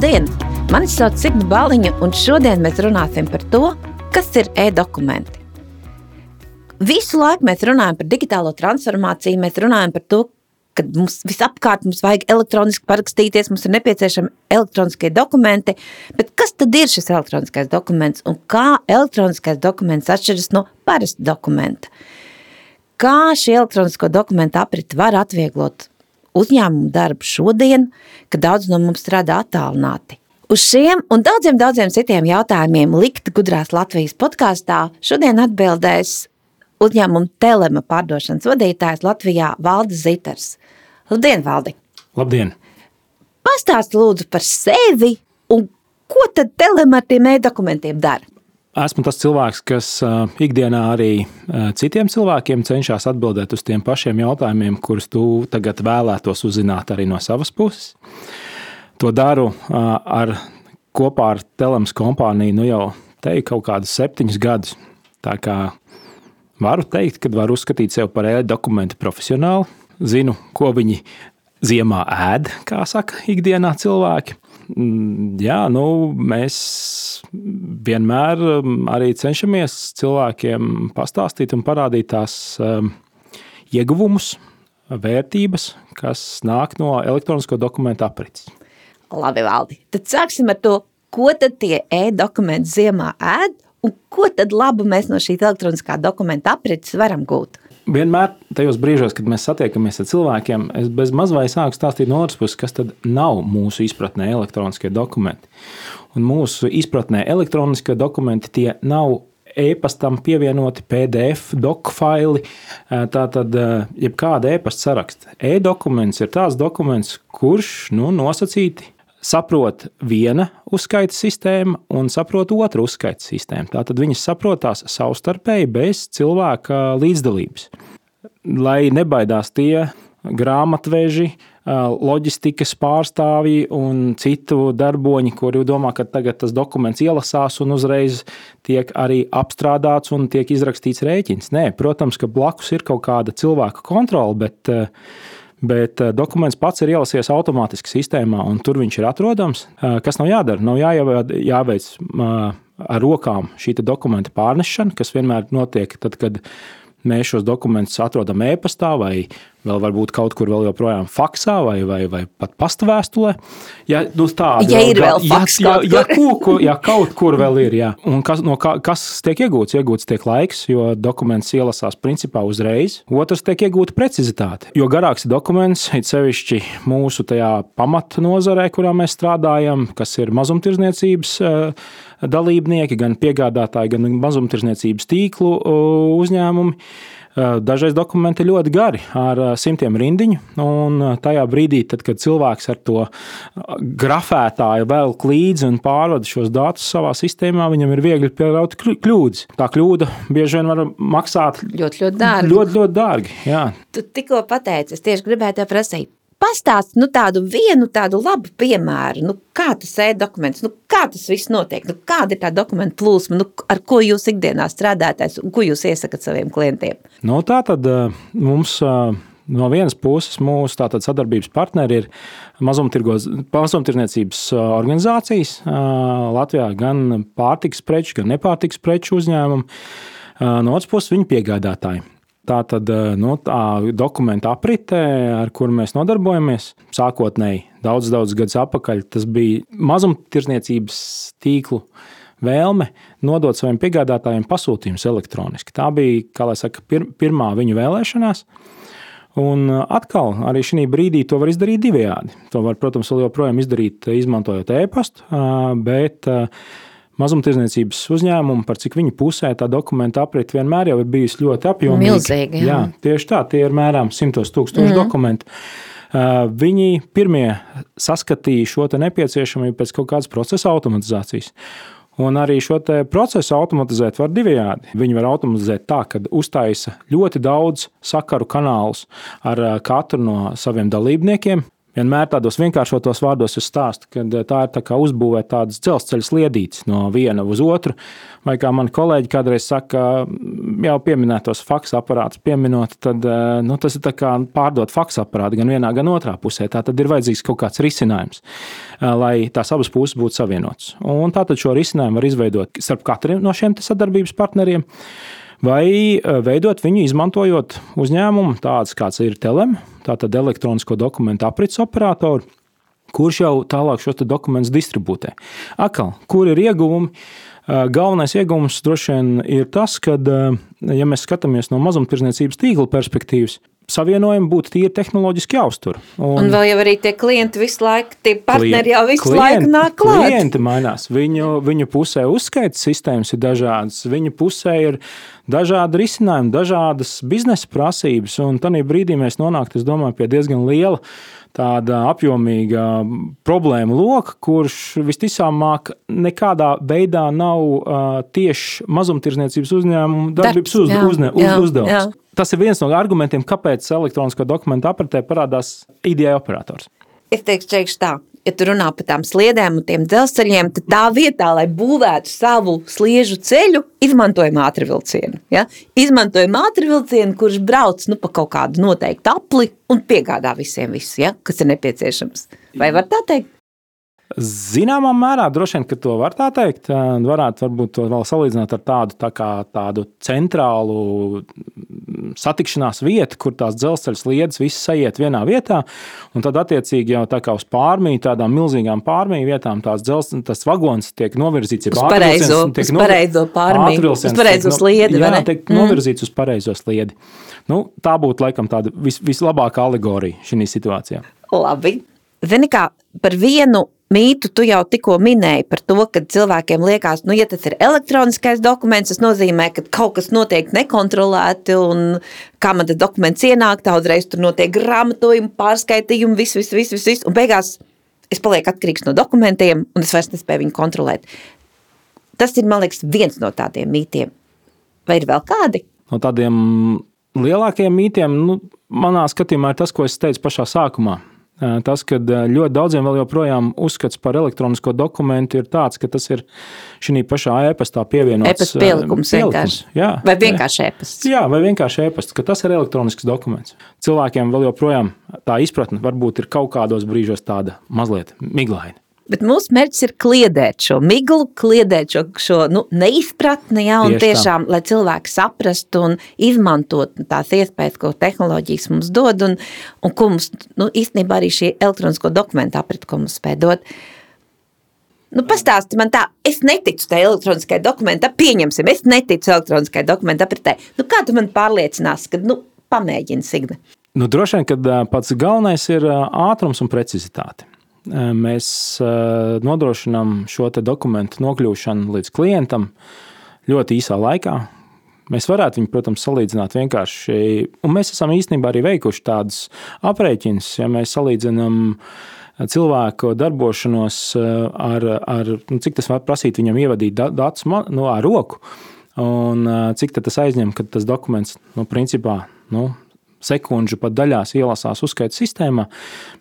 Labdien! Mani sauc Signa Baliņa, un šodien mēs runāsim par to, kas ir e-dokumenti. Visu laiku mēs runājam par digitālo transformāciju, mēs runājam par to, ka mums visapkārt mums vajag elektroniski parakstīties, mums ir nepieciešami elektroniskie dokumenti, bet kas tad ir šis elektroniskais dokuments un kā elektroniskais dokuments atšķiras no parasta dokumenta? Kā šī elektronisko dokumentu apriti var atvieglot uzņēmumu darbu šodien, kad daudz no mums strādā attālināti. Uz šiem un daudziem, daudziem citiem jautājumiem likt gudrās Latvijas podkāstā šodien atbildēs uzņēmuma telema pārdošanas vadītājs Latvijā Valdis Ziters. Labdien, Valdi! Labdien! Pastāst lūdzu par sevi un ko tad telema ar tiem e-dokumentiem dara? Esmu tas cilvēks, kas ikdienā arī citiem cilvēkiem cenšas atbildēt uz tiem pašiem jautājumiem, kurus tu tagad vēlētos uzzināt arī no savas puses. To daru ar, kopā ar Telemas kompāniju nu jau teiktu, kaut kādus septiņus gadus. Tā kā varu teikt, ka varu uzskatīt sevi par e-dokumentu profesionāli. Zinu, ko viņi ziemā ēd, kā saka, ikdienā cilvēki. Mm, jā, nu, mēs vienmēr um, arī cenšamies cilvēkiem pastāstīt un parādīt tās um, ieguvumus, vērtības, kas nāk no elektronisko dokumentu aprits. Labi, Valdi. Tad sāksim ar to, ko tad tie e-dokumenti ziemā ēd un ko tad labu mēs no šī elektroniskā dokumenta aprits varam gūt vienmēr tajos brīžos, kad mēs satiekamies ar cilvēkiem, es bez mazliet sāku stāstīt no otras puses, kas tad nav mūsu izpratnē elektroniskie dokumenti. Un mūsu izpratnē elektroniskie dokumenti tie nav e-pastam pievienoti PDF dokfaili, tātad jebkāda e-pasta saraksta. E-dokuments ir tāds dokuments, kurš nu, nosacīti saprot viena uzskaita sistēma un saprot otra uzskaita sistēma. Tātad viņas saprotās savstarpēji bez cilvēka līdzdalības. Lai nebaidās tie grāmatveži, loģistikas pārstāvji un citu darboņi, kuri domā, ka tagad tas dokuments ielasās un uzreiz tiek arī apstrādāts un tiek izrakstīts rēķins. Nē, protams, ka blakus ir kaut kāda cilvēka kontrole, bet Bet eh, dokuments pats ir ielasies automātiski sistēmā, un tur viņš ir atrodams. Eh, kas nav jādara? Nav jāveic eh, ar rokām šī dokumenta pārnešana, kas vienmēr notiek tad, kad mēs šos dokumentus atrodam e-pastā vai vēl varbūt kaut kur vēl joprojām faksā vai, vai, vai pat pastavēstulē. Ja, nu, tāda, ja ir vēl faks, ja, ja, ja, kur, ja kaut kur vēl ir, jā. Un kas, no kā, kas tiek iegūts? Iegūts tiek laiks, jo dokuments ielasās principā uzreiz. Otrs tiek iegūta precizitāte. Jo garāks ir dokuments, it sevišķi mūsu tajā pamatnozarē, kurā mēs strādājam, kas ir mazumtirdzniecības uh, dalībnieki, gan piegādātāji, gan mazumtirdzniecības tīklu uzņēmumi. Dažreiz dokumenti ļoti gari, ar simtiem rindiņu. Un tajā brīdī, tad, kad cilvēks ar to grafētāju vēl līdzi un pārvada šos datus savā sistēmā, viņam ir viegli pieļaut kļūdas. Tā kļūda bieži vien var maksāt ļoti, ļoti dārgi. Ļoti, ļoti dārgi jā. Tu tikko pateici, es tieši gribēju te prasīt Pastāst nu, tādu vienu tādu labu piemēru, nu, kā tas e-dokuments, nu, kā tas viss notiek, nu, kāda ir tā dokumentu plūsma, nu, ar ko jūs ikdienā strādājat un ko jūs iesakat saviem klientiem? Nu, tā tad mums. No vienas puses, mūsu tātad, sadarbības partneri ir mazumtirdzniecības organizācijas Latvijā, gan pārtiks preču, gan nepārtiks preču uzņēmumi. No otras puses, viņu piegādātāji. Tā tad eh, nu, tā dokumenta aprite, ar kuru mēs nodarbojamies, sākotnēji daudz, daudz gadus atpakaļ, tas bija mazumtirdzniecības tīklu vēlme nodot saviem piegādātājiem pasūtījumus elektroniski. Tā bija, kā lai saka, pir, pirmā viņu vēlēšanās. Un eh, atkal, arī šī brīdī to var izdarīt divējādi. To var, protams, vēl joprojām izdarīt, izmantojot e-pastu, bet mazumtirdzniecības uzņēmumu, par cik viņu pusē tā dokumenta aprite vienmēr jau ir bijusi ļoti apjomīga. Milzīgi, jā. jā, tieši tā, tie ir mēram simtos tūkstoši mm. dokumentu. Viņi pirmie saskatīja šo nepieciešamību pēc kaut kādas procesa automatizācijas. Un arī šo procesu automatizēt var divējādi. Viņi var automatizēt tā, ka uztaisa ļoti daudz sakaru kanālus ar katru no saviem dalībniekiem. Vienmēr tādos vienkāršotos vārdos es stāstu, ka tā ir tā uzbūvēt tādas dzelzceļa sliedītes no viena uz otru. Vai kā mani kolēģi kādreiz saka, jau pieminētos faksu aparātus, pieminot, tad nu, tas ir kā pārdot faksu aparātu gan vienā, gan otrā pusē. Tā tad ir vajadzīgs kaut kāds risinājums, lai tās abas puses būtu savienotas. Un tātad šo risinājumu var izveidot starp katru no šiem sadarbības partneriem vai eh, veidot viņu izmantojot uzņēmumu, tāds kāds ir Telem, tātad elektronisko dokumentu aprits operatoru, kurš jau tālāk šos dokumentus distribūtē. Akal, kur ir ieguvumi? Galvenais iegūms droši vien ir tas, ka, ja mēs skatāmies no mazumtirdzniecības tīkla perspektīvas, savienojumi būtu tīri tehnoloģiski jāuztur. Un, un vēl jau arī tie klienti visu laiku, tie partneri jau visu klienti, laiku nāk klāt. Klienti mainās, viņu, viņu pusē uzskaits sistēmas ir dažādas, viņu pusē ir dažādi risinājumi, dažādas biznesa prasības, un tādā brīdī mēs nonāktu, es domāju, pie diezgan liela tāda apjomīga problēma loka, kurš visticamāk nekādā veidā nav uh, tieši mazumtirdzniecības uzņēmuma darbības uz, uzne, uz, uzdevums. Jā. Tas ir viens no argumentiem, kāpēc elektroniskā dokumenta apritē parādās IDA operators. Es teikšu, teikšu tā, ja tu runā par tām sliedēm un tiem dzelzceļiem, tad tā vietā, lai būvētu savu sliežu ceļu, izmantojam ātrvilcienu. Ja? Izmantojam ātrvilcienu, kurš brauc nu, pa kaut kādu noteiktu apli un piegādā visiem visu, ja? kas ir nepieciešams. Vai var tā teikt? Zināmā mērā droši vien, ka to var tā teikt. Varētu varbūt to vēl salīdzināt ar tādu, tā kā, tādu centrālu satikšanās vietu, kur tās dzelzceļa sliedas visas sajiet vienā vietā. Un tad, attiecīgi, jau tā kā uz pārmiju, tādām milzīgām pārmiju vietām, tās dzelzceļa, tas vagons tiek novirzīts uz pareizo, uz pareizo pārmiju, uz pareizo sliedi. Jā, tiek mm. novirzīts uz pareizo sliedi. Nu, tā būtu laikam tāda vis, vislabākā alegorija šajā situācijā. Labi. Zini, kā par vienu mītu tu jau tikko minēji par to, ka cilvēkiem liekas, nu, ja tas ir elektroniskais dokuments, tas nozīmē, ka kaut kas notiek nekontrolēti, un kā man tas dokuments ienāk, tā uzreiz tur notiek grāmatojumi, pārskaitījumi, viss, viss, viss, viss, viss, un beigās es palieku atkarīgs no dokumentiem, un es vairs nespēju viņu kontrolēt. Tas ir, man liekas, viens no tādiem mītiem. Vai ir vēl kādi? No tādiem lielākiem mītiem, nu, manā skatījumā, ir tas, ko es teicu pašā sākumā Tas, ka ļoti daudziem vēl joprojām uzskats par elektronisko dokumentu ir tāds, ka tas ir šī pašā e-pastā pievienots. E-pasta pielikums, pielikums jā, vai vienkārši e-pasts. Jā, vai vienkārši e-pasts, ka tas ir elektronisks dokuments. Cilvēkiem vēl joprojām tā izpratne varbūt ir kaut kādos brīžos tāda mazliet miglaina. Bet mūsu mērķis ir kliedēt šo miglu, kliedēt šo, šo nu, neizpratni, ja, un Tieši tiešām, tā. lai cilvēki saprastu un izmantotu tās iespējas, ko tehnoloģijas mums dod, un, un ko mums nu, īstenībā arī šī elektronisko dokumentu aprit, ko mums spēj dot. Nu, pastāsti man tā, es neticu tai elektroniskai dokumentai, pieņemsim, es neticu elektroniskai dokumentai apritē. Nu, kā tu man pārliecināsi, ka, nu, pamēģini Signe? Nu, droši vien, ka pats galvenais ir ātrums un precizitāte mēs nodrošinām šo dokumentu nokļūšanu līdz klientam ļoti īsā laikā. Mēs varētu viņu, protams, salīdzināt vienkārši, un mēs esam īstenībā arī veikuši tādus aprēķinus, ja mēs salīdzinām cilvēku darbošanos ar, ar nu, cik tas var prasīt viņam ievadīt datus nu, ar roku, un cik tas aizņem, kad tas dokuments, nu, principā, nu, sekundžu pat daļās ielasās uzskaita sistēmā,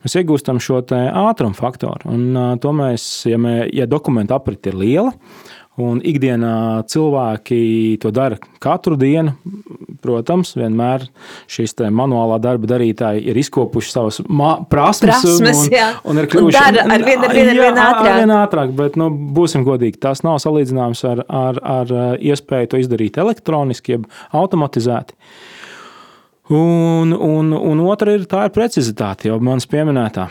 mēs iegūstam šo ātruma faktoru. Un to mēs, ja, mē, ja dokumenta aprite ir liela, Un ikdienā cilvēki to dara katru dienu. Protams, vienmēr šīs manuālā darba darītāji ir izkopuši savas prasmes, prasmes un, un, un ir kļuvuši par ar vien, ar vien, ar vien ātrāk. Ar vien ātrāk bet, nu, būsim godīgi, tas nav salīdzināms ar, ar, ar iespēju to izdarīt elektroniski, jeb automatizēti. Un, un, un otra ir tā ir precizitāte, jau manas pieminētā.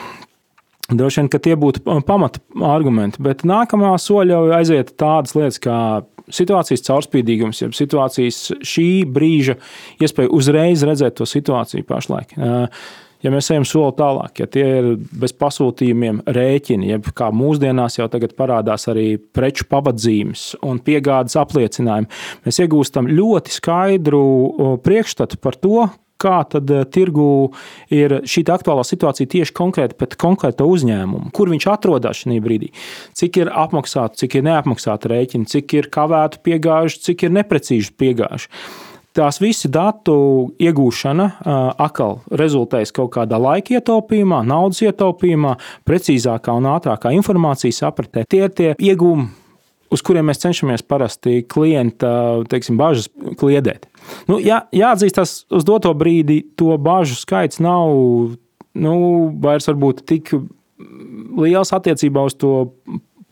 Droši vien, ka tie būtu pamata argumenti, bet nākamā soļa jau aiziet tādas lietas kā situācijas caurspīdīgums, jeb situācijas šī brīža iespēja uzreiz redzēt to situāciju pašlaik. Ja mēs ejam soli tālāk, ja tie ir bez pasūtījumiem rēķini, jeb kā mūsdienās jau tagad parādās arī preču pavadzīmes un piegādes apliecinājumi, mēs iegūstam ļoti skaidru priekšstatu par to, kā tad eh, tirgu ir šī aktuālā situācija tieši konkrēti pēc konkrēta uzņēmuma, kur viņš atrodas šajā brīdī, cik ir apmaksāta, cik ir neapmaksāta rēķina, cik ir kavēta piegāžu, cik ir neprecīzu piegāžu. tās visi datu iegūšana atkal rezultēs kaut kādā laika ietaupījumā, naudas ietaupījumā, precīzākā un ātrākā informācijas apritē. Tie ir tie iegūmi, uz kuriem mēs cenšamies parasti klienta teiksim, bažas kliedēt. Nu, jā, jāatzīst, tas uz doto brīdi to bažu skaits nav nu, vairs varbūt tik liels attiecībā uz to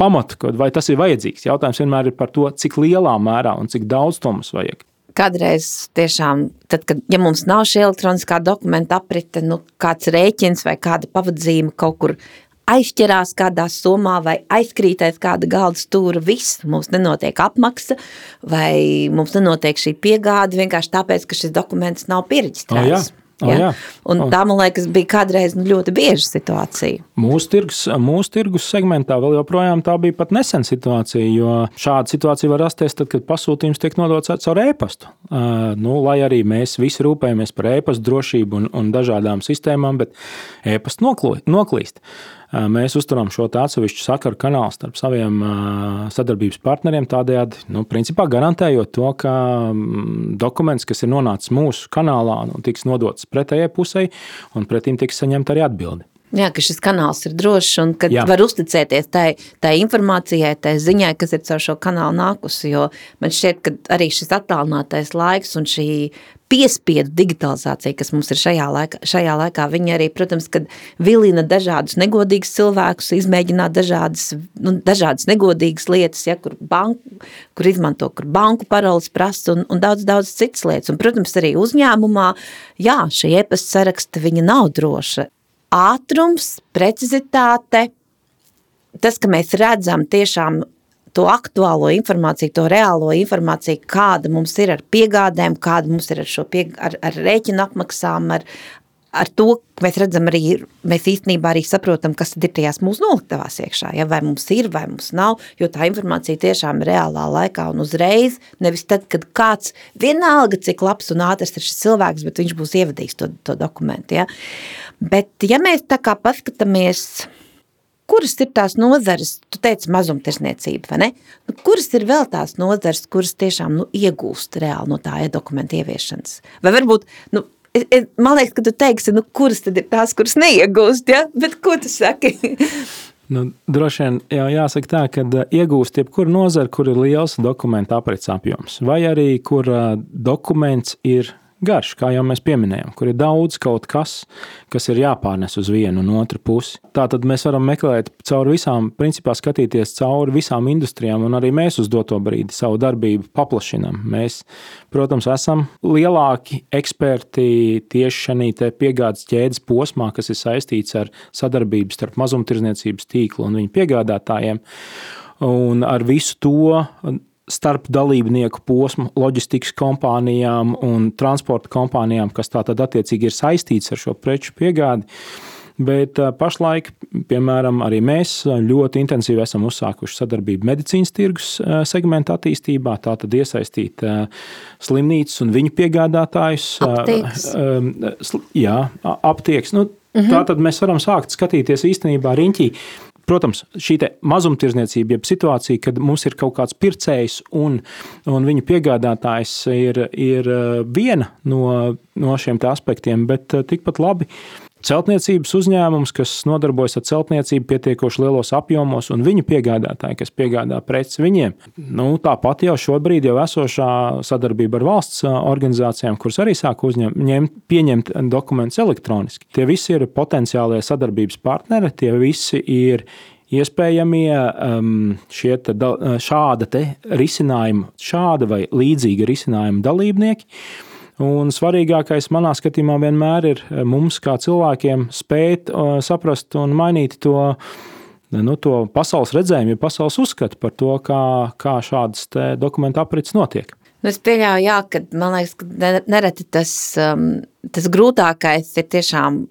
pamatu, vai tas ir vajadzīgs. Jautājums vienmēr ir par to, cik lielā mērā un cik daudz to mums vajag. Kādreiz tiešām, tad, kad ja mums nav šī elektroniskā dokumenta aprite, nu, kāds rēķins vai kāda pavadzīme kaut kur aizķerās kādā somā vai aizkrītēs kāda galda stūra, viss, mums nenotiek apmaksa vai mums nenotiek šī piegāde vienkārši tāpēc, ka šis dokuments nav pieregistrēts. Oh, jā. Oh, ja? Un oh. tā, man liekas, bija kādreiz nu, ļoti bieža situācija. Mūsu tirgus, mūsu tirgus segmentā vēl joprojām tā bija pat nesen situācija, jo šāda situācija var rasties tad, kad pasūtījums tiek nodots caur e-pastu. Uh, nu, lai arī mēs visi rūpējamies par e-pastu drošību un, un dažādām sistēmām, bet e-pasts noklīst. Mēs uzturam šo atsevišķu sakaru kanālu starp saviem sadarbības partneriem, tādējādi nu, principā garantējot to, ka dokuments, kas ir nonācis mūsu kanālā, nu, tiks nodots pretējai pusē, un pretim tiks saņemta arī atbildi. Jā, ka šis kanāls ir drošs un ka Jā. var uzticēties tai, tai informācijai, tai ziņai, kas ir caur šo kanālu nākusi. Jo man šķiet, ka arī šis attālinātais laiks un šī piespiedu digitalizācija, kas mums ir šajā laikā, šajā laikā viņi arī, protams, kad vilina dažādus negodīgus cilvēkus, izmēģināt dažādas, nu, dažādas negodīgas lietas, ja, kur, banku, kur izmanto, kur banku paroles prasa un, un daudz, daudz citas lietas. Un, protams, arī uzņēmumā, jā, šie e-pasta saraksti, viņa nav droša. Ātrums, precizitāte, tas, ka mēs redzam tiešām to aktuālo informāciju, to reālo informāciju, kāda mums ir ar piegādēm, kāda mums ir ar, šo pie, ar, ar rēķinu apmaksām, ar, ar to mēs redzam arī, mēs īstenībā arī saprotam, kas ir tajās mūsu noliktavās iekšā, ja, vai mums ir, vai mums nav, jo tā informācija tiešām ir reālā laikā un uzreiz, nevis tad, kad kāds vienalga, cik labs un ātrs ir šis cilvēks, bet viņš būs ievadījis to, to dokumentu, ja. Bet, ja mēs tā kā paskatāmies, kuras ir tās nozares, tu teici mazumtirzniecība, vai ne? Nu, kuras ir vēl tās nozares, kuras tiešām nu, iegūst reāli no tā e-dokumenta ieviešanas? Vai varbūt, nu, man liekas, ka tu teiksi, nu, kuras tad ir tās, kuras neiegūst, ja? Bet ko tu saki? Nu, droši vien jau jāsaka tā, ka iegūst jebkura nozara, kur ir liels dokumentu aprits apjoms, vai arī kur dokuments ir garš, kā jau mēs pieminējām, kur ir daudz kaut kas, kas ir jāpārnes uz vienu un otru pusi. Tā tad mēs varam meklēt cauri visām, principā skatīties cauri visām industrijām, un arī mēs uz doto brīdi savu darbību paplašinām. Mēs, protams, esam lielāki eksperti tieši šajā piegādes ķēdes posmā, kas ir saistīts ar sadarbību starp mazumtirdzniecības tīklu un viņu piegādātājiem. Un ar visu to starp dalībnieku posmu loģistikas kompānijām un transporta kompānijām, kas tātad attiecīgi ir saistīts ar šo preču piegādi. Bet pašlaik, piemēram, arī mēs ļoti intensīvi esam uzsākuši sadarbību medicīnas tirgus segmenta attīstībā. Tātad iesaistīt slimnīcas un viņu piegādātājus. Aptieks. Jā, aptieks. Nu, -huh. Tā tad mēs varam sākt skatīties īstenībā riņķī, Protams, šī mazumtirdzniecība, jeb situācija, kad mums ir kaut kāds pircējs un, un viņa piegādātājs, ir, ir eh, viena no, no šiem aspektiem, bet eh, tikpat labi celtniecības uzņēmums, kas nodarbojas ar celtniecību pietiekoši lielos apjomos, un viņu piegādātāji, kas piegādā preces viņiem. Nu, tāpat jau šobrīd jau esošā sadarbība ar valsts organizācijām, kuras arī sāk uzņemt, pieņemt dokumentus elektroniski. Tie visi ir potenciālie sadarbības partneri, tie visi ir iespējamie um, te, šāda te risinājuma, šāda vai līdzīga risinājuma dalībnieki. Un svarīgākais manā skatījumā vienmēr ir eh, mums, kā cilvēkiem, spēt eh, saprast un mainīt to, nu, to pasaules redzējumu, ja pasaules uzskatu par to, kā, kā šādas dokumentu aprits notiek. Nu, es pieļauju, jā, ka man liekas, ka nereti tas, um, tas grūtākais ir tiešām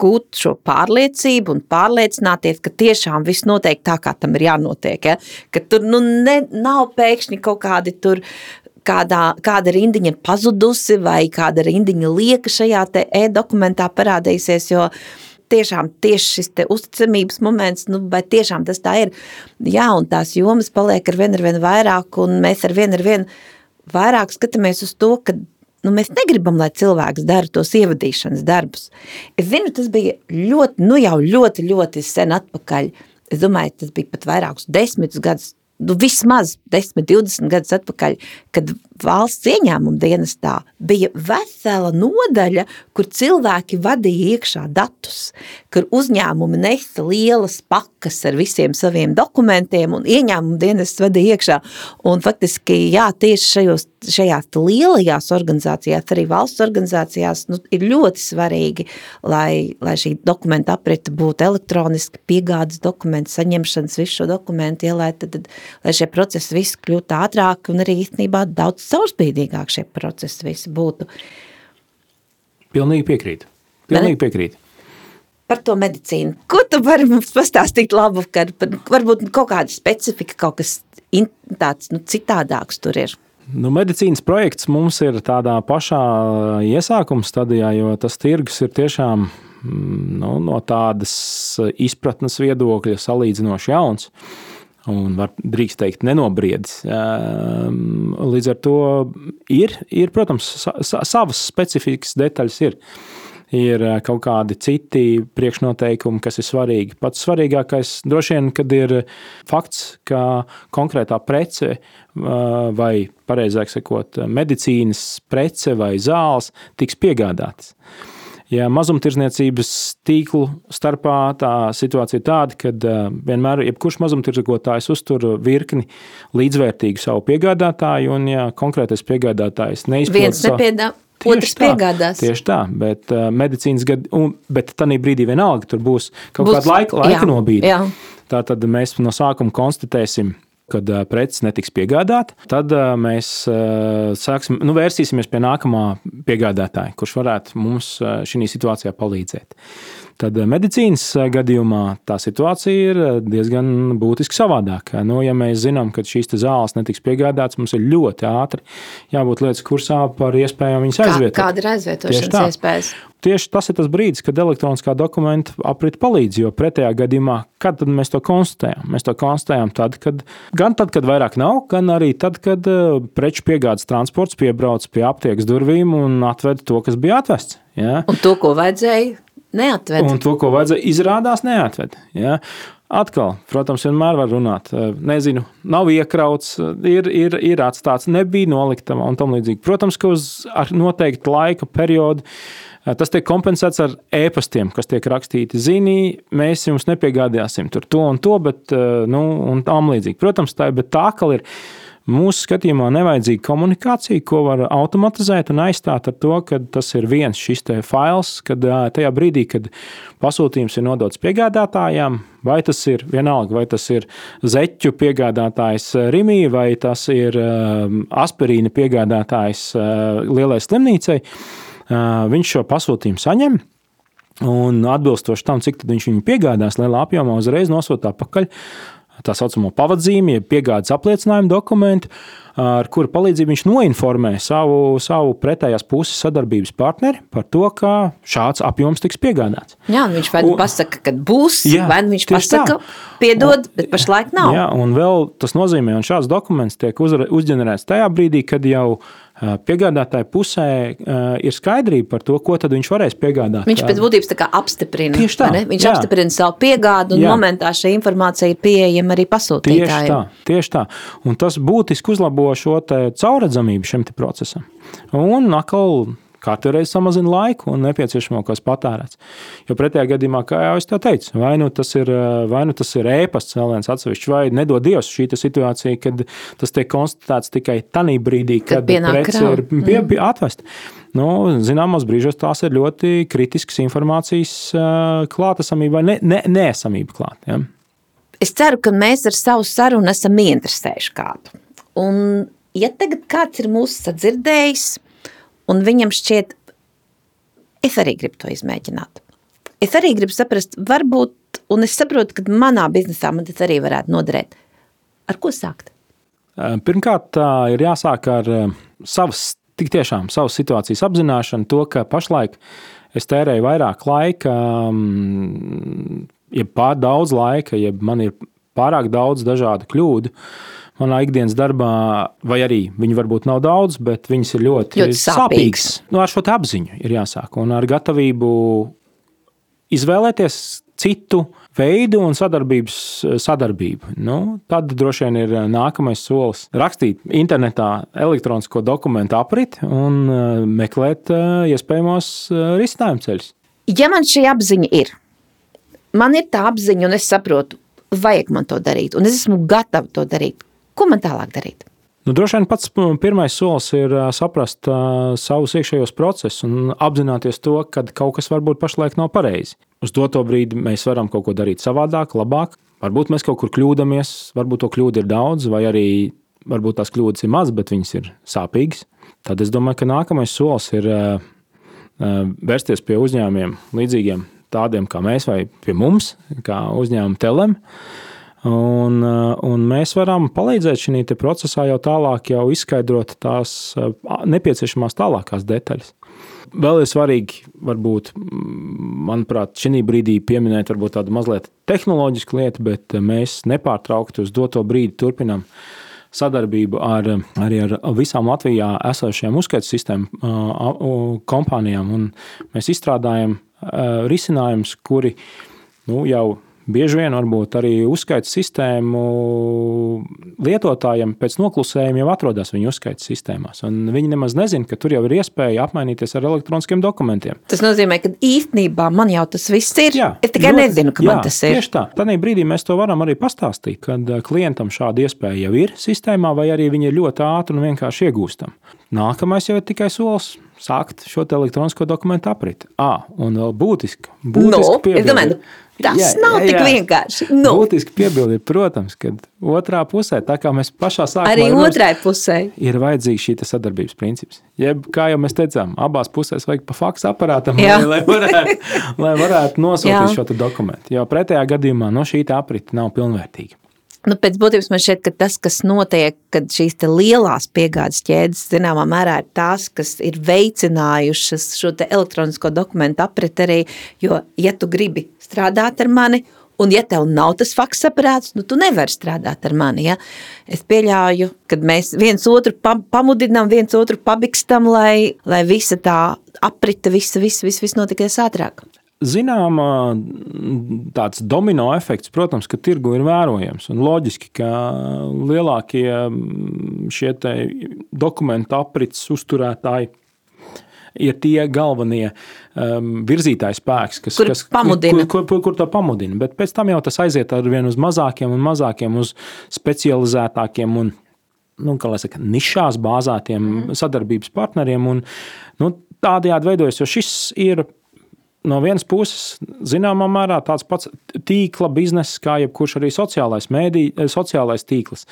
gūt šo pārliecību un pārliecināties, ka tiešām viss notiek tā, kā tam ir jānotiek. Ja? Ka tur nu, ne, nav pēkšņi kaut kādi tur kādā, kāda rindiņa pazudusi vai kāda rindiņa lieka šajā e-dokumentā parādīsies, jo tiešām tieši šis uzticamības moments, nu, vai tiešām tas tā ir, jā, un tās jomas paliek ar vien ar vien vairāk, un mēs ar vien ar vien vairāk skatāmies uz to, ka nu, mēs negribam, lai cilvēks dara tos ievadīšanas darbus. Es zinu, tas bija ļoti, nu jau ļoti, ļoti sen atpakaļ. Es domāju, tas bija pat vairākus desmitus gadus, nu, vismaz 10, 20 gadus atpakaļ, kad valsts ieņēmuma dienestā bija vesela nodaļa, kur cilvēki vadīja iekšā datus, kur uzņēmumi nesa lielas pakas ar visiem saviem dokumentiem un ieņēmuma dienests vadīja iekšā. Un faktiski, jā, tieši šajos, šajās lielajās organizācijās, arī valsts organizācijās, nu, ir ļoti svarīgi, lai, lai šī dokumenta aprita būtu elektroniski, piegādes dokumenti, saņemšanas visu šo dokumentu, ja, lai, tad, tad, lai šie procesi visi kļūtu ātrāk un arī īstenībā daudz caurspīdīgāk šie procesi visi būtu. Pilnīgi piekrīt. Pilnīgi piekrīt. Par to medicīnu. Ko tu vari mums pastāstīt labu, kad varbūt kaut kāda specifika, kaut kas tāds nu, citādāks tur ir? Nu, medicīnas projekts mums ir tādā pašā iesākuma stadijā, jo tas tirgus ir tiešām mm, nu, no tādas izpratnes viedokļa salīdzinoši jauns. Uh, un var drīkst teikt, nenobriedis. Ehm, līdz ar to ir, ir protams, savas specifikas detaļas. Ir. Ir eh, kaut kādi citi priekšnoteikumi, kas ir svarīgi. Pats svarīgākais droši vien, kad ir fakts, ka konkrētā prece eh, vai, pareizāk sakot, medicīnas prece vai zāles tiks piegādātas. Ja mazumtirdzniecības tīklu starpā tā situācija ir tāda, ka vienmēr jebkurš mazumtirdzniecības uztur virkni līdzvērtīgu savu piegādātāju, un ja konkrētais piegādātājs neizpildīs viens nepiedāvā. Otrs tā, piegādās. Tieši tā, bet uh, medicīnas gadījumā, bet tā brīdī vienalga tur būs kaut būs, kāda laika, laika nobīde. Tā tad mēs no sākuma konstatēsim, kad preces netiks piegādāta, tad mēs sāksim, nu, vērsīsimies pie nākamā piegādātāja, kurš varētu mums šī situācijā palīdzēt. Tad medicīnas gadījumā tā situācija ir diezgan būtiski savādāka. Nu, ja mēs zinām, ka šīs zāles netiks piegādātas, mums ir ļoti ātri jābūt lietas kursā par iespējām viņas aizvietot. Kā, kāda ir aizvietošanas iespējas? Tieši tas ir tas brīdis, kad elektroniskā dokumenta aprit palīdz. Jo pretējā gadījumā, kad mēs to konstatējam? Mēs to konstatējam tad, kad, gan tad, kad vairāk nav, gan arī tad, kad preču piegādes transports piebrauc pie aptiekas durvīm un atved to, kas bija atvests. Ja? Un to, ko vajadzēja Neatved. Un to, ko vajadzēja, izrādās neatved. Ja? Atkal, protams, vienmēr var runāt. Nezinu, nav iekrauts, ir, ir, ir atstāts, nebija noliktama un tam līdzīgi. Protams, ka uz noteiktu laika periodu tas tiek kompensēts ar e-pastiem, kas tiek rakstīti. Zini, mēs jums nepiegādāsim to un to, bet nu, un tam līdzīgi. Protams, tā, bet tā kā ir Mūsu skatījumā nevajadzīga komunikācija, ko var automatizēt un aizstāt ar to, ka tas ir viens šis fails, kad tajā brīdī, kad pasūtījums ir nodots piegādātājām, vai tas ir vienalga, vai tas ir zeķu piegādātājs Rimī, vai tas ir aspirīna piegādātājs lielai slimnīcai, viņš šo pasūtījumu saņem. Un atbilstoši tam, cik viņš viņu piegādās lielā apjomā, uzreiz nosūta atpakaļ tā saucamo pavadzīmi, jeb piegādes apliecinājumu dokumentu, ar kuru palīdzību viņš noinformē savu, savu pretējās puses sadarbības partneri par to, ka šāds apjoms tiks piegādāts. Jā, viņš vai nu pasaka, ka būs, jā, vai nu viņš pasaka, tā. piedod, un, bet pašlaik nav. Jā, un vēl tas nozīmē, un šāds dokuments tiek uzģenerēts tajā brīdī, kad jau piegādātāja pusē ir skaidrība par to, ko viņš varēs piegādāt. Viņš pēc būtības apstiprina. Tieši tā. Viņš jā. apstiprina savu piegādu, un jā. momentā šī informācija ir pieejama arī pasūtītājiem. Tieši tā, tieši tā. Un tas būtiski uzlabo šo caurredzamību šim procesam. Un atkal Katru reizi samazina laiku un nepieciešamākos patērēts. Jo pretējā gadījumā, kā jau es teicu, vai nu tas ir, nu tas ir ēpasts cēliens atsevišķi, vai nedod Dievs šī situācija, kad tas tiek konstatēts tikai tajā brīdī, kad, kad prece ir pie, mm. pie atvesta. Nu, zināmos brīžos tās ir ļoti kritiskas informācijas klātesamība vai ne, ne, neesamība klāt. Ja? Es ceru, ka mēs ar savu sarunu esam ieinteresējuši kādu. Un, ja tagad kāds ir mūsu sadzirdējis, Un viņam šķiet, es arī gribu to izmēģināt. Es arī gribu saprast, varbūt, un es saprotu, ka manā biznesā man tas arī varētu noderēt. Ar ko sākt? Pirmkārt, ir jāsāk ar savas, tik tiešām savas situācijas apzināšanu, to, ka pašlaik es tērēju vairāk laika, jeb pār daudz laika, jeb man ir pārāk daudz dažādu kļūdu. Manā ikdienas darbā, vai arī viņi varbūt nav daudz, bet viņas ir ļoti, Ļoti sāpīgas. Nu, ar šo apziņu ir jāsāk un ar gatavību izvēlēties citu veidu un sadarbības sadarbību. Nu, tad droši vien ir nākamais solis rakstīt internetā elektronisko dokumentu apriti un eh, meklēt eh, iespējamos eh, risinājumu ceļus. Ja man šī apziņa ir, man ir tā apziņa, un es saprotu, vajag man to darīt, un es esmu gatava to darīt. Ko man tālāk darīt? Nu, droši vien pats pirmais solis ir saprast ā, savus iekšējos procesus un apzināties to, ka kaut kas varbūt pašlaik nav pareizi. Uz doto brīdi mēs varam kaut ko darīt savādāk, labāk. Varbūt mēs kaut kur kļūdāmies, varbūt to kļūdu ir daudz, vai arī varbūt tās kļūdas ir maz, bet viņas ir sāpīgas. Tad es domāju, ka nākamais solis ir ā, vērsties pie uzņēmumiem līdzīgiem tādiem kā mēs, vai pie mums, kā uzņēmuma telem. Uh, un mēs varam palīdzēt šajā procesā jau tālāk, jau izskaidrot tās uh, nepieciešamās tālākās detaļas. Vēl ir svarīgi, varbūt, manuprāt, šī brīdī pieminēt tādu mazliet tehnoloģisku lietu, bet uh, mēs nepārtraukti uz doto brīdi turpinām sadarbību ar, arī ar visām Latvijā esošajām uzskaitu sistēmu kompānijām. Un mēs izstrādājam risinājumus, kuri nu, jau Bieži vien varbūt arī uzskaits sistēmu lietotājiem pēc noklusējuma jau atrodas viņu uzskaits sistēmās. Viņi nemaz nezina, ka tur jau ir iespēja apmainīties ar elektroniskiem dokumentiem. Tas nozīmē, ka īstenībā man jau tas viss ir. Jā, es tikai ļoti- nezinu, ka jā, man tas ir. Tieši tā. Tad brīdī mēs to varam arī pastāstīt, kad eh, klientam šāda iespēja jau ir sistēmā, vai arī viņi ir ļoti ātri un vienkārši iegūstami. Nākamais jau ir tikai solis. Sākt šo elektronisko dokumentu apriti. À, un vēl būtiski. būtiski Nu, es piebildi. domāju, tas nav tik vienkārši. Nu. Būtiski piebildi, ir, protams, ka otrā pusē, tā kā mēs pašā sākumā Arī otrai pusē. ir vajadzīgs šī sadarbības princips. Jeb, kā jau mēs teicām, abās pusēs vajag pa faksu aparātam, Jā. lai, lai varētu, lai varētu nosūtīt Jā. šo dokumentu. Jo pretējā gadījumā no šī aprita nav pilnvērtīga. Nu, pēc būtības man šķiet, ka tas, kas notiek, kad šīs lielās piegādes ķēdes, zināmā mērā, ir tās, kas ir veicinājušas šo elektronisko dokumentu apriti arī, jo, ja tu gribi strādāt ar mani, un ja tev nav tas faks aparāts, nu tu nevari strādāt ar mani, ja? Es pieļauju, kad mēs viens otru pam- pamudinām, viens otru pabikstam, lai, lai visa tā aprita, visa, visa, visa, visa notikies ātrāk. Zināmā tāds domino efekts, protams, ka tirgu ir vērojams. Un loģiski, ka lielākie šie dokumentu aprits uzturētāji ir tie galvenie um, virzītāji spēks, kas, Kuri kas pamudina. Kur, kur, kur to pamudina. Bet pēc tam jau tas aiziet ar vien uz mazākiem un mazākiem, uz specializētākiem un nu, saka, nišās bāzētiem mm. sadarbības partneriem. Un, nu, tādējādi veidojas, jo šis ir no vienas puses, zināmā mērā, tāds pats tīkla bizness, kā jebkurš arī sociālais, mēdī, sociālais tīkls.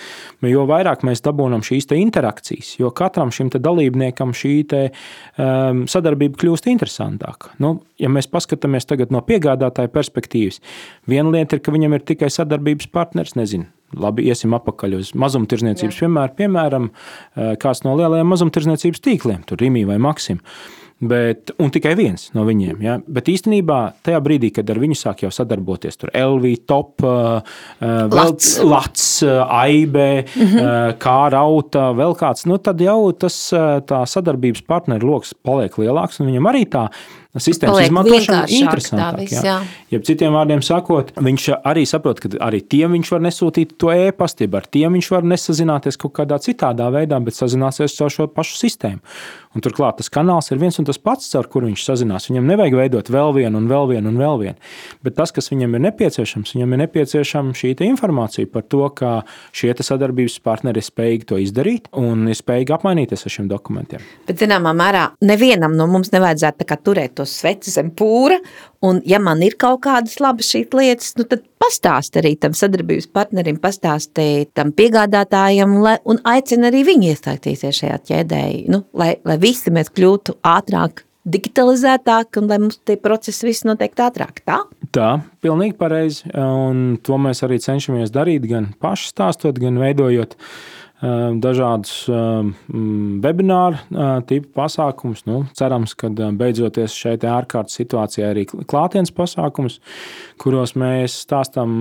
Jo vairāk mēs dabūjam šīs te interakcijas, jo katram šim dalībniekam šī te, um, sadarbība kļūst interesantāka. Nu, ja mēs paskatāmies tagad no piegādātāja perspektīvas, viena lieta ir, ka viņam ir tikai sadarbības partners, nezinu. Labi, iesim atpakaļ uz mazumtirdzniecības piemēru. Piemēram, eh, kāds no lielajiem mazumtirdzniecības tīkliem, tur Rīgā vai Maksim. Bet, un tikai viens no viņiem. Ja? Bet īstenībā tajā brīdī, kad ar viņu sāk jau sadarboties, tur LV, Top, uh, vēl Lats. Lats, uh, Aibē, mm -hmm. uh, kā rauta, vēl kāds, nu, tad jau tas uh, sadarbības partneru lokus paliek lielāks, un viņam arī tā sistēmas izmantošana vienkāršāk tā interesantāk. viss, jā. jā. Jeb citiem vārdiem sakot, viņš arī saprot, ka arī tiem viņš var nesūtīt to e-pastu, ar tiem viņš var nesazināties kaut kādā citādā veidā, bet sazināties caur šo pašu sistēmu. Un turklāt tas kanāls ir viens un tas pats, ar kuru viņš sazinās. Viņam nevajag veidot vēl vienu, un vēl vienu, un vēl vienu. Bet tas, kas viņam ir nepieciešams, viņam ir nepieciešama šī informācija par to, ka šie sadarbības partneri ir spējīgi to izdarīt un ir spējīgi apmainīties ar šiem dokumentiem. Bet, zināmā mērā, nevienam no mums nevajadzētu turēt to sveci zem pūra. Un, ja man ir kaut kādas labas šīs lietas, nu, tad pastāst arī tam sadarbības partnerim, pastāstīt tam piegādātājam lai, un aicina arī viņu iesaistīties šajā ķēdē, nu, lai, lai visi mēs kļūtu ātrāk, digitalizētāk un lai mums tie procesi viss noteikti ātrāk. Tā? Tā, pilnīgi pareizi. Un to mēs arī cenšamies darīt, gan paši stāstot, gan veidojot dažādus webināru tipu pasākumus. Nu, cerams, ka beidzoties šai ārkārtas situācijai arī klātienes pasākumus, kuros mēs stāstām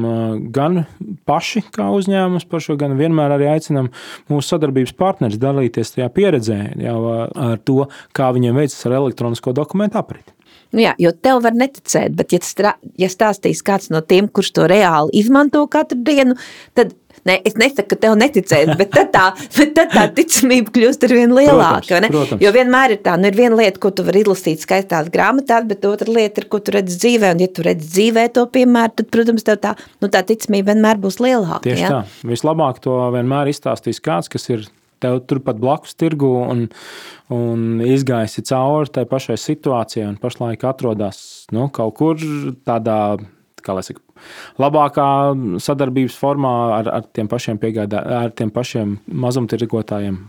gan paši kā uzņēmums par šo, gan vienmēr arī aicinām mūsu sadarbības partnerus dalīties tajā pieredzē jau ar to, kā viņiem veicas ar elektronisko dokumentu apriti. Nu jā, jo tev var neticēt, bet ja, strā, ja stāstīs kāds no tiem, kurš to reāli izmanto katru dienu, tad Ne, es nesaku, ka tev neticēs, bet tad tā, bet tad tā ticamība kļūst ar vien lielāka. Protams, protams. Jo vienmēr ir tā, nu ir viena lieta, ko tu vari izlasīt skaistās grāmatās, bet otra lieta ir, ko tu redz dzīvē. Un ja tu redz dzīvē to piemēru, tad, protams, tev tā, nu, tā ticamība vienmēr būs lielāka. Tieši ja? tā. Vislabāk to vienmēr izstāstīs kāds, kas ir tev turpat blakus tirgu un, un izgaisi cauri tai pašai situācijai un pašlaik atrodas nu, kaut kur tādā kā lai saka, labākā sadarbības formā ar, ar tiem pašiem piegādā, ar tiem pašiem mazumtirgotājiem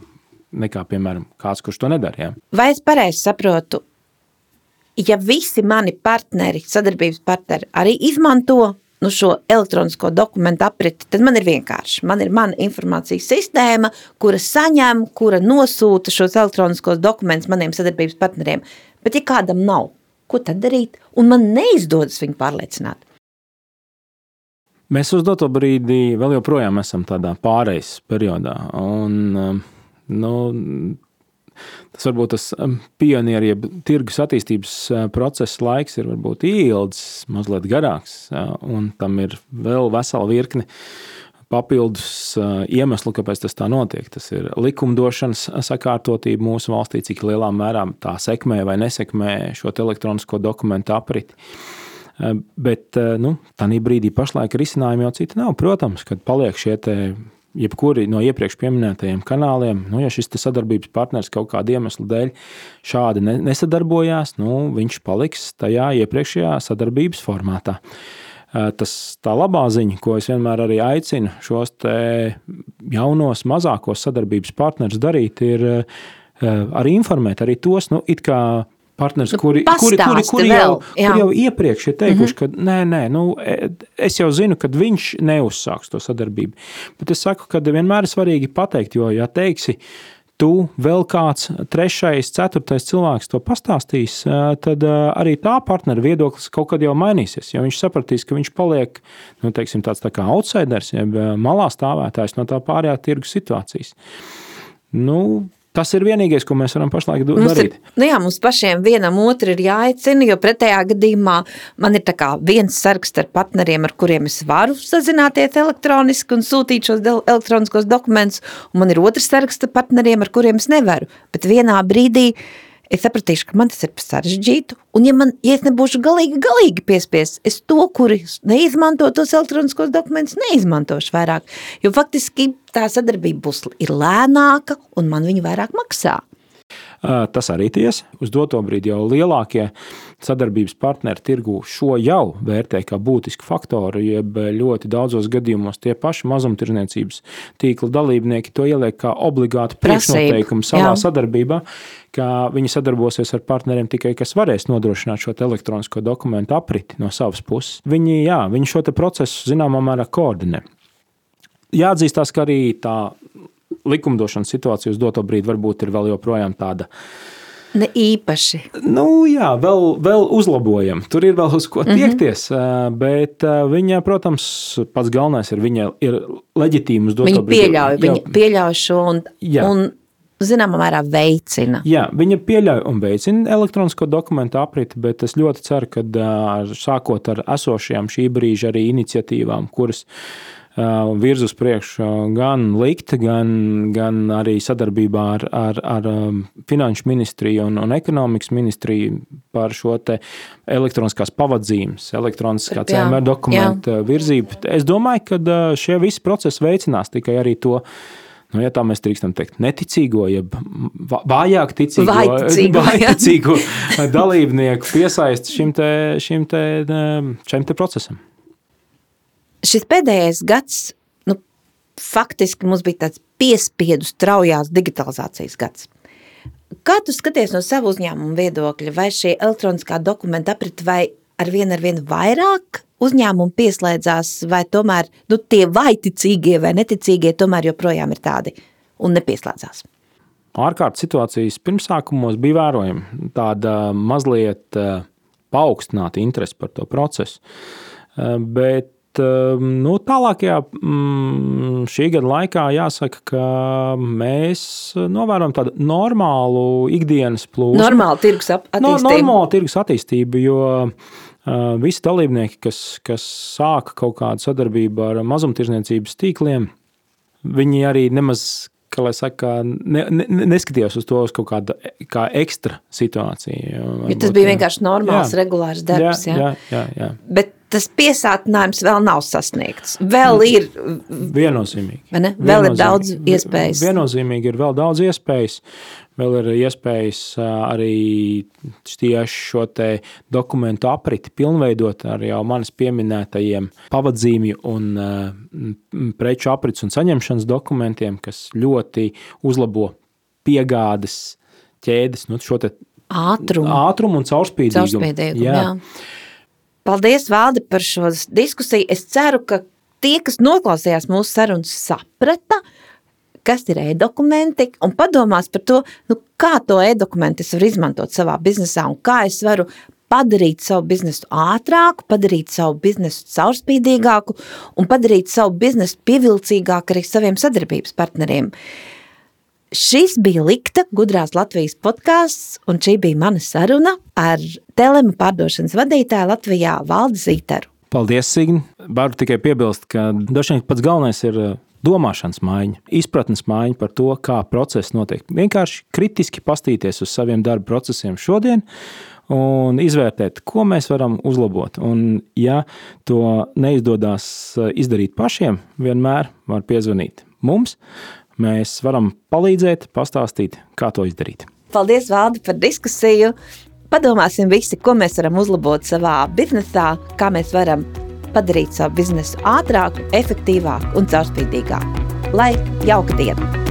nekā, piemēram, kāds, kurš to nedara. Ja? Vai es pareizi saprotu, ja visi mani partneri, sadarbības partneri arī izmanto nu, šo elektronisko dokumentu apriti, tad man ir vienkārši. Man ir mana informācijas sistēma, kura saņem, kura nosūta šos elektroniskos dokumentus maniem sadarbības partneriem. Bet, ja kādam nav, ko tad darīt? Un man neizdodas viņu pārliecināt. Mēs uz doto brīdi vēl joprojām esam tādā pārejas periodā. Un, um, nu, tas varbūt tas um, pionieru, jeb tirgus attīstības uh, procesa laiks ir varbūt ilgs, mazliet garāks, uh, un tam ir vēl vesela virkne papildus uh, iemeslu, kāpēc tas tā notiek. Tas ir likumdošanas sakārtotība mūsu valstī, cik lielā mērā tā sekmē vai nesekmē šo elektronisko dokumentu apriti. Bet nu, tādā brīdī pašlaik risinājumi jau citi nav. Protams, kad paliek šie jebkuri no iepriekš minētajiem kanāliem, nu, ja šis sadarbības partneris kaut kāda iemesla dēļ šādi nesadarbojās, nu, viņš paliks tajā iepriekšējā sadarbības formātā. Tas tā labā ziņa, ko es vienmēr arī aicinu šos jaunos, mazākos sadarbības partnerus darīt, ir arī informēt arī tos, nu, it kā partners, nu, kuri, kuri, kuri, kuri, jau, kuri jau iepriekš ir teikuši, mm -hmm. ka nē, nē, nu, e, es jau zinu, ka viņš neuzsāks to sadarbību. Bet es saku, ka vienmēr ir svarīgi pateikt, jo, ja teiksi, tu vēl kāds trešais, ceturtais cilvēks to pastāstīs, e, tad e, arī tā partnera viedoklis kaut kad jau mainīsies. Jo viņš sapratīs, ka viņš paliek nu, teiksim, tāds tā kā outsiders, jeb malā stāvētājs no tā pārējā tirgus situācijas. Nu, Tas ir vienīgais, ko mēs varam pašlaik darīt. Mums ir, nu jā, mums pašiem vienam otru ir jāaicina, jo pretējā gadījumā man ir viens sargs ar partneriem, ar kuriem es varu sazināties elektroniski un sūtīt šos elektroniskos dokumentus, un man ir otrs sargs ar partneriem, ar kuriem es nevaru. Bet vienā brīdī es sapratīšu, ka man tas ir sarežģītu, un ja, man, ja es nebūšu galīgi, galīgi piespiests, es to, kuri neizmanto tos elektroniskos dokumentus, neizmantošu vairāk, jo faktiski tā sadarbība būs lēnāka, un man viņa vairāk maksā. Tas arī tiesa. Uz doto brīdi jau lielākie sadarbības partneri tirgu šo jau vērtē kā būtisku faktoru, jeb ļoti daudzos gadījumos tie paši mazumtirdzniecības tīkla dalībnieki to ieliek kā obligātu priekšnoteikumu savā jā. sadarbībā, ka viņi sadarbosies ar partneriem tikai, kas varēs nodrošināt šo elektronisko dokumentu apriti no savas puses. Viņi, jā, viņi šo procesu zināmā mērā koordinē. Jāatzīstās, ka arī tā likumdošanas situācija uz doto brīdi varbūt ir vēl joprojām tāda. Ne īpaši. Nu, jā, vēl, vēl uzlabojam. Tur ir vēl uz ko mhm. tiekties. Mm -hmm. Bet viņa, protams, pats galvenais ir viņa ir leģitīma uz doto viņa brīdi. Pieļauj, viņa pieļauj šo un, jā. un zināmā mērā veicina. Jā, viņa pieļauj un veicina elektronisko dokumentu apriti, bet es ļoti ceru, ka sākot ar esošajām šī brīža arī iniciatīvām, kuras virz uz priekšu gan likt, gan, gan arī sadarbībā ar, ar, ar Finanšu ministriju un, un ekonomikas ministriju par šo elektroniskās pavadzīmes, elektroniskā CMR dokumentu virzību. Es domāju, ka šie visi procesi veicinās tikai arī to. Nu, ja tā mēs drīkstam teikt, neticīgo, jeb vājāk ticīgo, vājticīgo dalībnieku piesaisti šim, te, šim, te, šim te procesam šis pēdējais gads, nu, faktiski mums bija tāds piespiedu straujās digitalizācijas gads. Kā tu skaties no savu uzņēmumu viedokļa, vai šie elektroniskā dokumenta aprit vai ar vien ar vien vairāk uzņēmumu pieslēdzās, vai tomēr nu, tie vaiticīgie vai neticīgie tomēr joprojām ir tādi un nepieslēdzās. Ārkārtas situācijas pirmsākumos bija vērojama tāda mazliet uh, paaugstināta interese par to procesu. Uh, bet nu, tālākajā mm, šī gada laikā jāsaka, ka mēs novērojam tādu normālu ikdienas plūsmu. Normālu tirgus attīstību. No, normālu tirgus attīstību, jo uh, visi dalībnieki, kas, kas sāka kaut kādu sadarbību ar mazumtirdzniecības tīkliem, viņi arī nemaz ka, lai saka, ne, ne, neskatījos uz to uz kaut kādu kā ekstra situāciju. Varbūt, ja tas bija vienkārši normāls, jā, regulārs darbs. Jā, jā, jā, jā. Bet tas piesātinājums vēl nav sasniegts. Vēl ir. Viennozīmīgi. Vēl viennozīmīgi, ir daudz iespējas. Viennozīmīgi ir vēl daudz iespējas. Vēl ir iespējas arī tieši šo dokumentu apriti pilnveidot ar jau manis pieminētajiem pavadzīmju un preču aprits un saņemšanas dokumentiem, kas ļoti uzlabo piegādes ķēdes, nu, šo ātrumu. ātrumu un caurspīdīgumu. caurspīdīgumu jā. Jā. Paldies, Valdi, par šo diskusiju. Es ceru, ka tie, kas noklausījās mūsu sarunas, saprata, uh, kas ir e-dokumenti, un padomās par to, nu, kā to e-dokumentu es varu izmantot savā biznesā un kā es varu padarīt savu biznesu ātrāku, padarīt savu biznesu caurspīdīgāku un padarīt savu biznesu pievilcīgāku arī saviem sadarbības partneriem. Šis bija Likta gudrās Latvijas podkāsts, un šī bija mana saruna ar telemu pārdošanas vadītāju Latvijā Valdi Zītaru. Paldies, Signi! Varu tikai piebilst, ka dažs pats galvenais ir domāšanas maiņa, izpratnes maiņa par to, kā process notiek. Vienkārši kritiski pastīties uz saviem darba procesiem šodien un izvērtēt, ko mēs varam uzlabot. Un, ja to neizdodas eh, izdarīt pašiem, vienmēr var piezvanīt mums. Mēs varam palīdzēt, pastāstīt, kā to izdarīt. Paldies, Valdi, par diskusiju. Padomāsim visi, ko mēs varam uzlabot savā biznesā, kā mēs varam padarīt savu biznesu ātrāku, efektīvāku un caurspīdīgāku. Lai jauka diena!